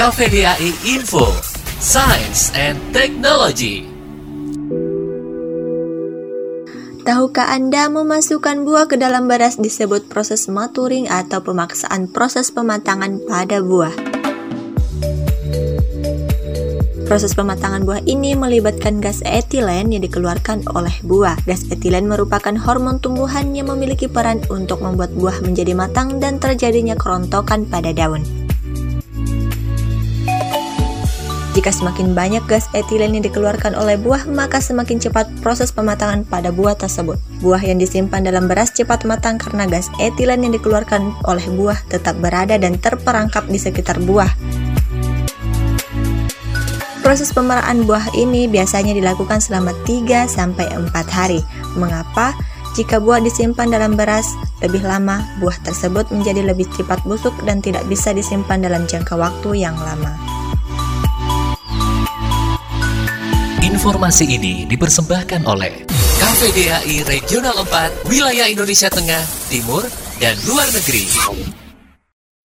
KVDAI Info, Science and Technology. Tahukah Anda memasukkan buah ke dalam beras disebut proses maturing atau pemaksaan proses pematangan pada buah? Proses pematangan buah ini melibatkan gas etilen yang dikeluarkan oleh buah. Gas etilen merupakan hormon tumbuhan yang memiliki peran untuk membuat buah menjadi matang dan terjadinya kerontokan pada daun. Jika semakin banyak gas etilen yang dikeluarkan oleh buah, maka semakin cepat proses pematangan pada buah tersebut. Buah yang disimpan dalam beras cepat matang karena gas etilen yang dikeluarkan oleh buah tetap berada dan terperangkap di sekitar buah. Proses pemeraan buah ini biasanya dilakukan selama 3 sampai 4 hari. Mengapa? Jika buah disimpan dalam beras lebih lama, buah tersebut menjadi lebih cepat busuk dan tidak bisa disimpan dalam jangka waktu yang lama. Informasi ini dipersembahkan oleh KVDAI Regional 4, Wilayah Indonesia Tengah, Timur, dan Luar Negeri.